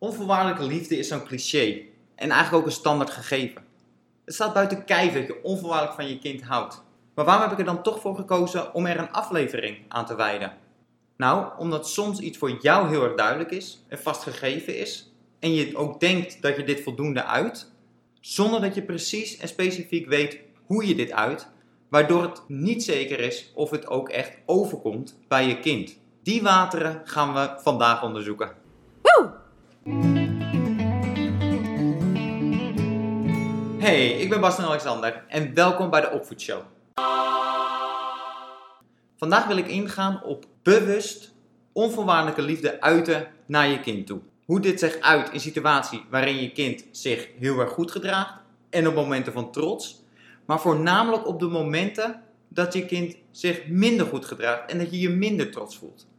Onvoorwaardelijke liefde is zo'n cliché en eigenlijk ook een standaard gegeven. Het staat buiten kijf dat je onvoorwaardelijk van je kind houdt. Maar waarom heb ik er dan toch voor gekozen om er een aflevering aan te wijden? Nou, omdat soms iets voor jou heel erg duidelijk is en vastgegeven is en je ook denkt dat je dit voldoende uit, zonder dat je precies en specifiek weet hoe je dit uit, waardoor het niet zeker is of het ook echt overkomt bij je kind. Die wateren gaan we vandaag onderzoeken. Hey, ik ben Bastian Alexander en welkom bij de Opvoedshow. Vandaag wil ik ingaan op bewust onvoorwaardelijke liefde uiten naar je kind toe. Hoe dit zich uit in situaties waarin je kind zich heel erg goed gedraagt en op momenten van trots, maar voornamelijk op de momenten dat je kind zich minder goed gedraagt en dat je je minder trots voelt.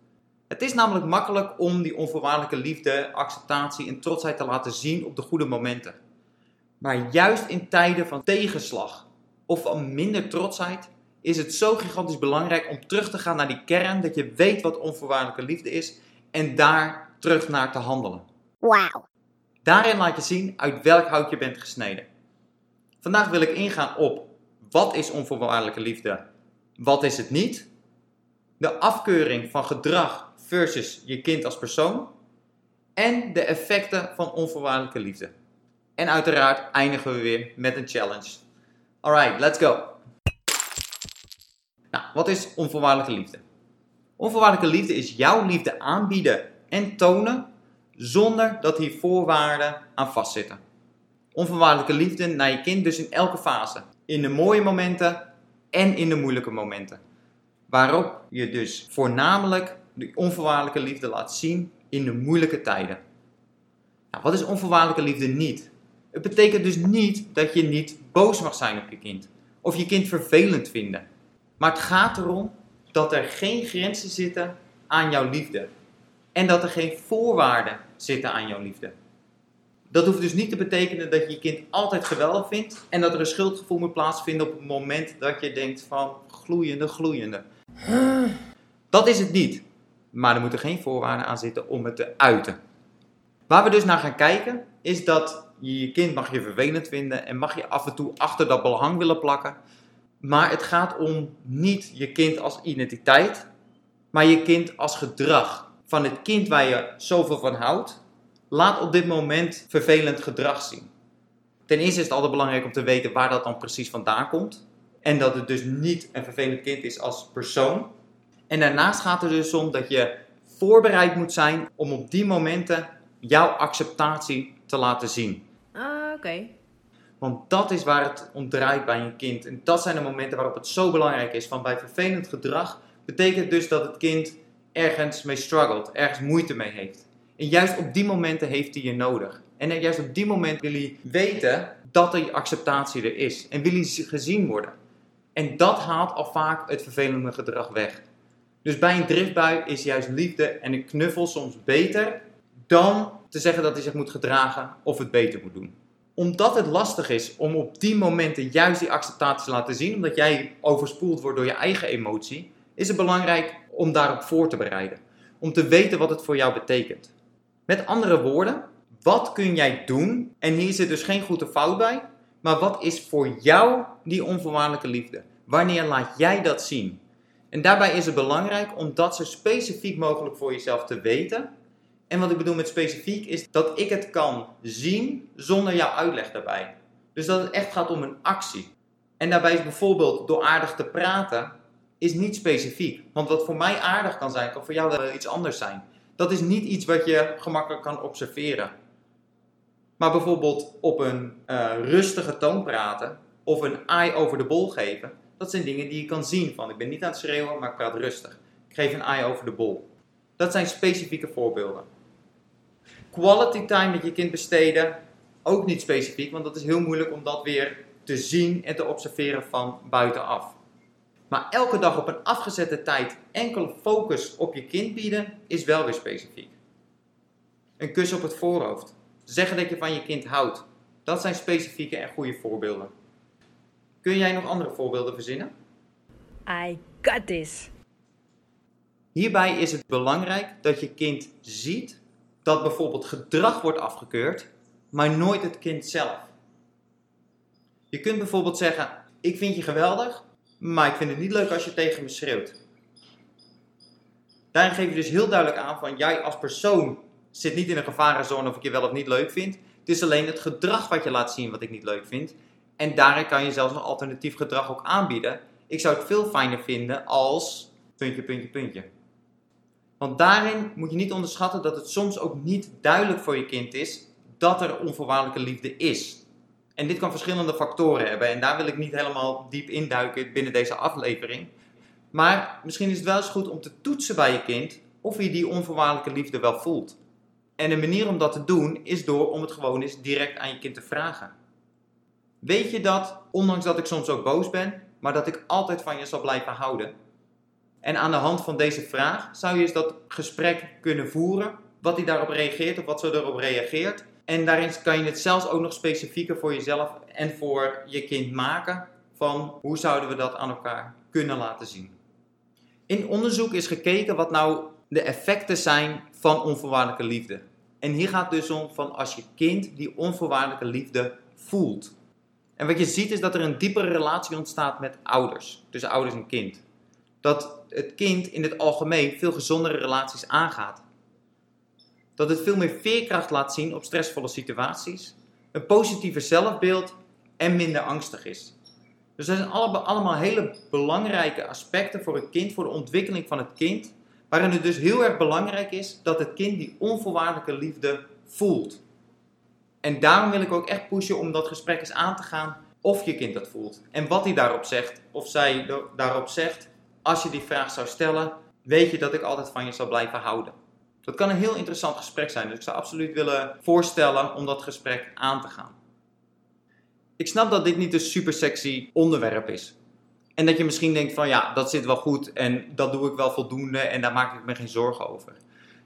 Het is namelijk makkelijk om die onvoorwaardelijke liefde, acceptatie en trotsheid te laten zien op de goede momenten. Maar juist in tijden van tegenslag of van minder trotsheid is het zo gigantisch belangrijk om terug te gaan naar die kern, dat je weet wat onvoorwaardelijke liefde is en daar terug naar te handelen. Wauw. Daarin laat je zien uit welk hout je bent gesneden. Vandaag wil ik ingaan op wat is onvoorwaardelijke liefde, wat is het niet, de afkeuring van gedrag versus je kind als persoon en de effecten van onvoorwaardelijke liefde. En uiteraard eindigen we weer met een challenge. Alright, let's go. Nou, wat is onvoorwaardelijke liefde? Onvoorwaardelijke liefde is jouw liefde aanbieden en tonen zonder dat hier voorwaarden aan vastzitten. Onvoorwaardelijke liefde naar je kind dus in elke fase. In de mooie momenten en in de moeilijke momenten. Waarop je dus voornamelijk de onvoorwaardelijke liefde laat zien in de moeilijke tijden. Nou, wat is onvoorwaardelijke liefde niet? Het betekent dus niet dat je niet boos mag zijn op je kind. Of je kind vervelend vinden. Maar het gaat erom dat er geen grenzen zitten aan jouw liefde. En dat er geen voorwaarden zitten aan jouw liefde. Dat hoeft dus niet te betekenen dat je je kind altijd geweldig vindt en dat er een schuldgevoel moet plaatsvinden op het moment dat je denkt van gloeiende, gloeiende. Dat is het niet. Maar er moeten geen voorwaarden aan zitten om het te uiten. Waar we dus naar gaan kijken is dat je je kind mag je vervelend vinden en mag je af en toe achter dat behang willen plakken. Maar het gaat om niet je kind als identiteit, maar je kind als gedrag. Van het kind waar je zoveel van houdt, laat op dit moment vervelend gedrag zien. Ten eerste is het altijd belangrijk om te weten waar dat dan precies vandaan komt. En dat het dus niet een vervelend kind is als persoon. En daarnaast gaat het dus om dat je voorbereid moet zijn om op die momenten jouw acceptatie te laten zien. Ah, oké. Want dat is waar het om draait bij een kind. En dat zijn de momenten waarop het zo belangrijk is. Van bij vervelend gedrag betekent dus dat het kind ergens mee struggelt, ergens moeite mee heeft. En juist op die momenten heeft hij je nodig. En juist op die moment wil hij weten dat er acceptatie er is. En wil hij gezien worden. En dat haalt al vaak het vervelende gedrag weg. Dus bij een driftbui is juist liefde en een knuffel soms beter dan te zeggen dat hij zich moet gedragen of het beter moet doen. Omdat het lastig is om op die momenten juist die acceptatie te laten zien, omdat jij overspoeld wordt door je eigen emotie, is het belangrijk om daarop voor te bereiden. Om te weten wat het voor jou betekent. Met andere woorden, wat kun jij doen? En hier zit dus geen goed of fout bij, maar wat is voor jou die onvoorwaardelijke liefde? Wanneer laat jij dat zien? En daarbij is het belangrijk om dat zo specifiek mogelijk voor jezelf te weten en wat ik bedoel met specifiek is dat ik het kan zien zonder jouw uitleg daarbij. Dus dat het echt gaat om een actie. En daarbij is bijvoorbeeld door aardig te praten is niet specifiek. Want wat voor mij aardig kan zijn, kan voor jou wel iets anders zijn. Dat is niet iets wat je gemakkelijk kan observeren. Maar bijvoorbeeld op een uh, rustige toon praten of een eye over de bol geven, dat zijn dingen die je kan zien van ik ben niet aan het schreeuwen, maar ik praat rustig. Ik geef een eye over de bol. Dat zijn specifieke voorbeelden. Quality time met je kind besteden, ook niet specifiek, want dat is heel moeilijk om dat weer te zien en te observeren van buitenaf. Maar elke dag op een afgezette tijd enkel focus op je kind bieden, is wel weer specifiek. Een kus op het voorhoofd. Zeggen dat je van je kind houdt. Dat zijn specifieke en goede voorbeelden. Kun jij nog andere voorbeelden verzinnen? I got this. Hierbij is het belangrijk dat je kind ziet dat bijvoorbeeld gedrag wordt afgekeurd, maar nooit het kind zelf. Je kunt bijvoorbeeld zeggen: Ik vind je geweldig, maar ik vind het niet leuk als je tegen me schreeuwt. Daarin geef je dus heel duidelijk aan van jij als persoon zit niet in een gevarenzone of ik je wel of niet leuk vind. Het is alleen het gedrag wat je laat zien wat ik niet leuk vind. En daarin kan je zelfs een alternatief gedrag ook aanbieden. Ik zou het veel fijner vinden als puntje, puntje, puntje. Want daarin moet je niet onderschatten dat het soms ook niet duidelijk voor je kind is dat er onvoorwaardelijke liefde is. En dit kan verschillende factoren hebben en daar wil ik niet helemaal diep induiken binnen deze aflevering. Maar misschien is het wel eens goed om te toetsen bij je kind of hij die onvoorwaardelijke liefde wel voelt. En een manier om dat te doen is door om het gewoon eens direct aan je kind te vragen. Weet je dat, ondanks dat ik soms ook boos ben, maar dat ik altijd van je zal blijven houden? En aan de hand van deze vraag zou je eens dat gesprek kunnen voeren, wat hij daarop reageert of wat ze erop reageert. En daarin kan je het zelfs ook nog specifieker voor jezelf en voor je kind maken van hoe zouden we dat aan elkaar kunnen laten zien. In onderzoek is gekeken wat nou de effecten zijn van onvoorwaardelijke liefde. En hier gaat het dus om van als je kind die onvoorwaardelijke liefde voelt. En wat je ziet is dat er een diepere relatie ontstaat met ouders, tussen ouders en kind. Dat het kind in het algemeen veel gezondere relaties aangaat. Dat het veel meer veerkracht laat zien op stressvolle situaties, een positiever zelfbeeld en minder angstig is. Dus dat zijn allemaal hele belangrijke aspecten voor het kind, voor de ontwikkeling van het kind, waarin het dus heel erg belangrijk is dat het kind die onvoorwaardelijke liefde voelt. En daarom wil ik ook echt pushen om dat gesprek eens aan te gaan of je kind dat voelt. En wat hij daarop zegt, of zij daarop zegt, als je die vraag zou stellen, weet je dat ik altijd van je zal blijven houden. Dat kan een heel interessant gesprek zijn, dus ik zou absoluut willen voorstellen om dat gesprek aan te gaan. Ik snap dat dit niet een super sexy onderwerp is. En dat je misschien denkt van ja, dat zit wel goed en dat doe ik wel voldoende en daar maak ik me geen zorgen over.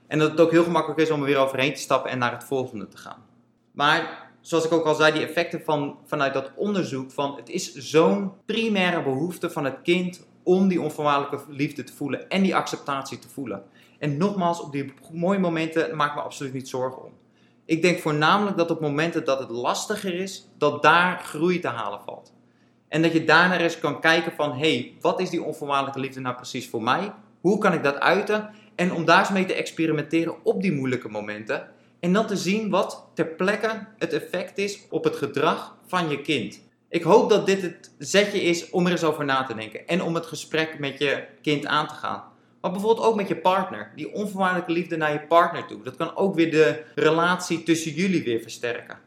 En dat het ook heel gemakkelijk is om er weer overheen te stappen en naar het volgende te gaan. Maar zoals ik ook al zei, die effecten van, vanuit dat onderzoek van het is zo'n primaire behoefte van het kind om die onvoorwaardelijke liefde te voelen en die acceptatie te voelen. En nogmaals, op die mooie momenten maak ik me absoluut niet zorgen om. Ik denk voornamelijk dat op momenten dat het lastiger is, dat daar groei te halen valt. En dat je daarna eens kan kijken van, hé, hey, wat is die onvoorwaardelijke liefde nou precies voor mij? Hoe kan ik dat uiten? En om daar eens mee te experimenteren op die moeilijke momenten. En dan te zien wat ter plekke het effect is op het gedrag van je kind. Ik hoop dat dit het zetje is om er eens over na te denken. En om het gesprek met je kind aan te gaan. Maar bijvoorbeeld ook met je partner. Die onvoorwaardelijke liefde naar je partner toe. Dat kan ook weer de relatie tussen jullie weer versterken.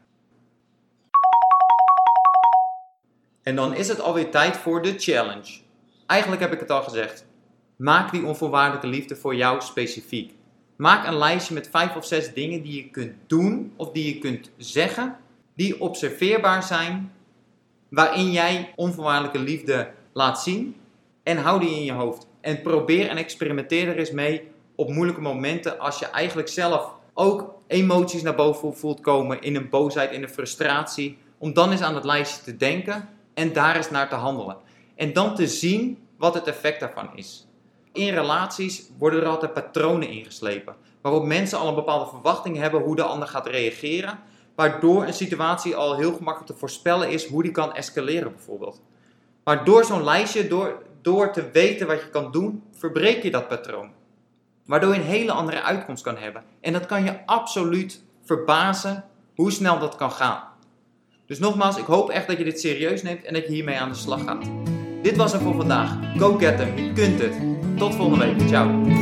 En dan is het alweer tijd voor de challenge. Eigenlijk heb ik het al gezegd. Maak die onvoorwaardelijke liefde voor jou specifiek. Maak een lijstje met vijf of zes dingen die je kunt doen of die je kunt zeggen, die observeerbaar zijn, waarin jij onvoorwaardelijke liefde laat zien en hou die in je hoofd. En probeer en experimenteer er eens mee op moeilijke momenten als je eigenlijk zelf ook emoties naar boven voelt komen in een boosheid, in een frustratie. Om dan eens aan het lijstje te denken en daar eens naar te handelen. En dan te zien wat het effect daarvan is. In relaties worden er altijd patronen ingeslepen. Waarop mensen al een bepaalde verwachting hebben hoe de ander gaat reageren. Waardoor een situatie al heel gemakkelijk te voorspellen is hoe die kan escaleren bijvoorbeeld. Maar door zo'n lijstje, door, door te weten wat je kan doen, verbreek je dat patroon. Waardoor je een hele andere uitkomst kan hebben. En dat kan je absoluut verbazen hoe snel dat kan gaan. Dus nogmaals, ik hoop echt dat je dit serieus neemt en dat je hiermee aan de slag gaat. Dit was het voor vandaag. Go get them, je kunt het. Tot volgende week. Ciao.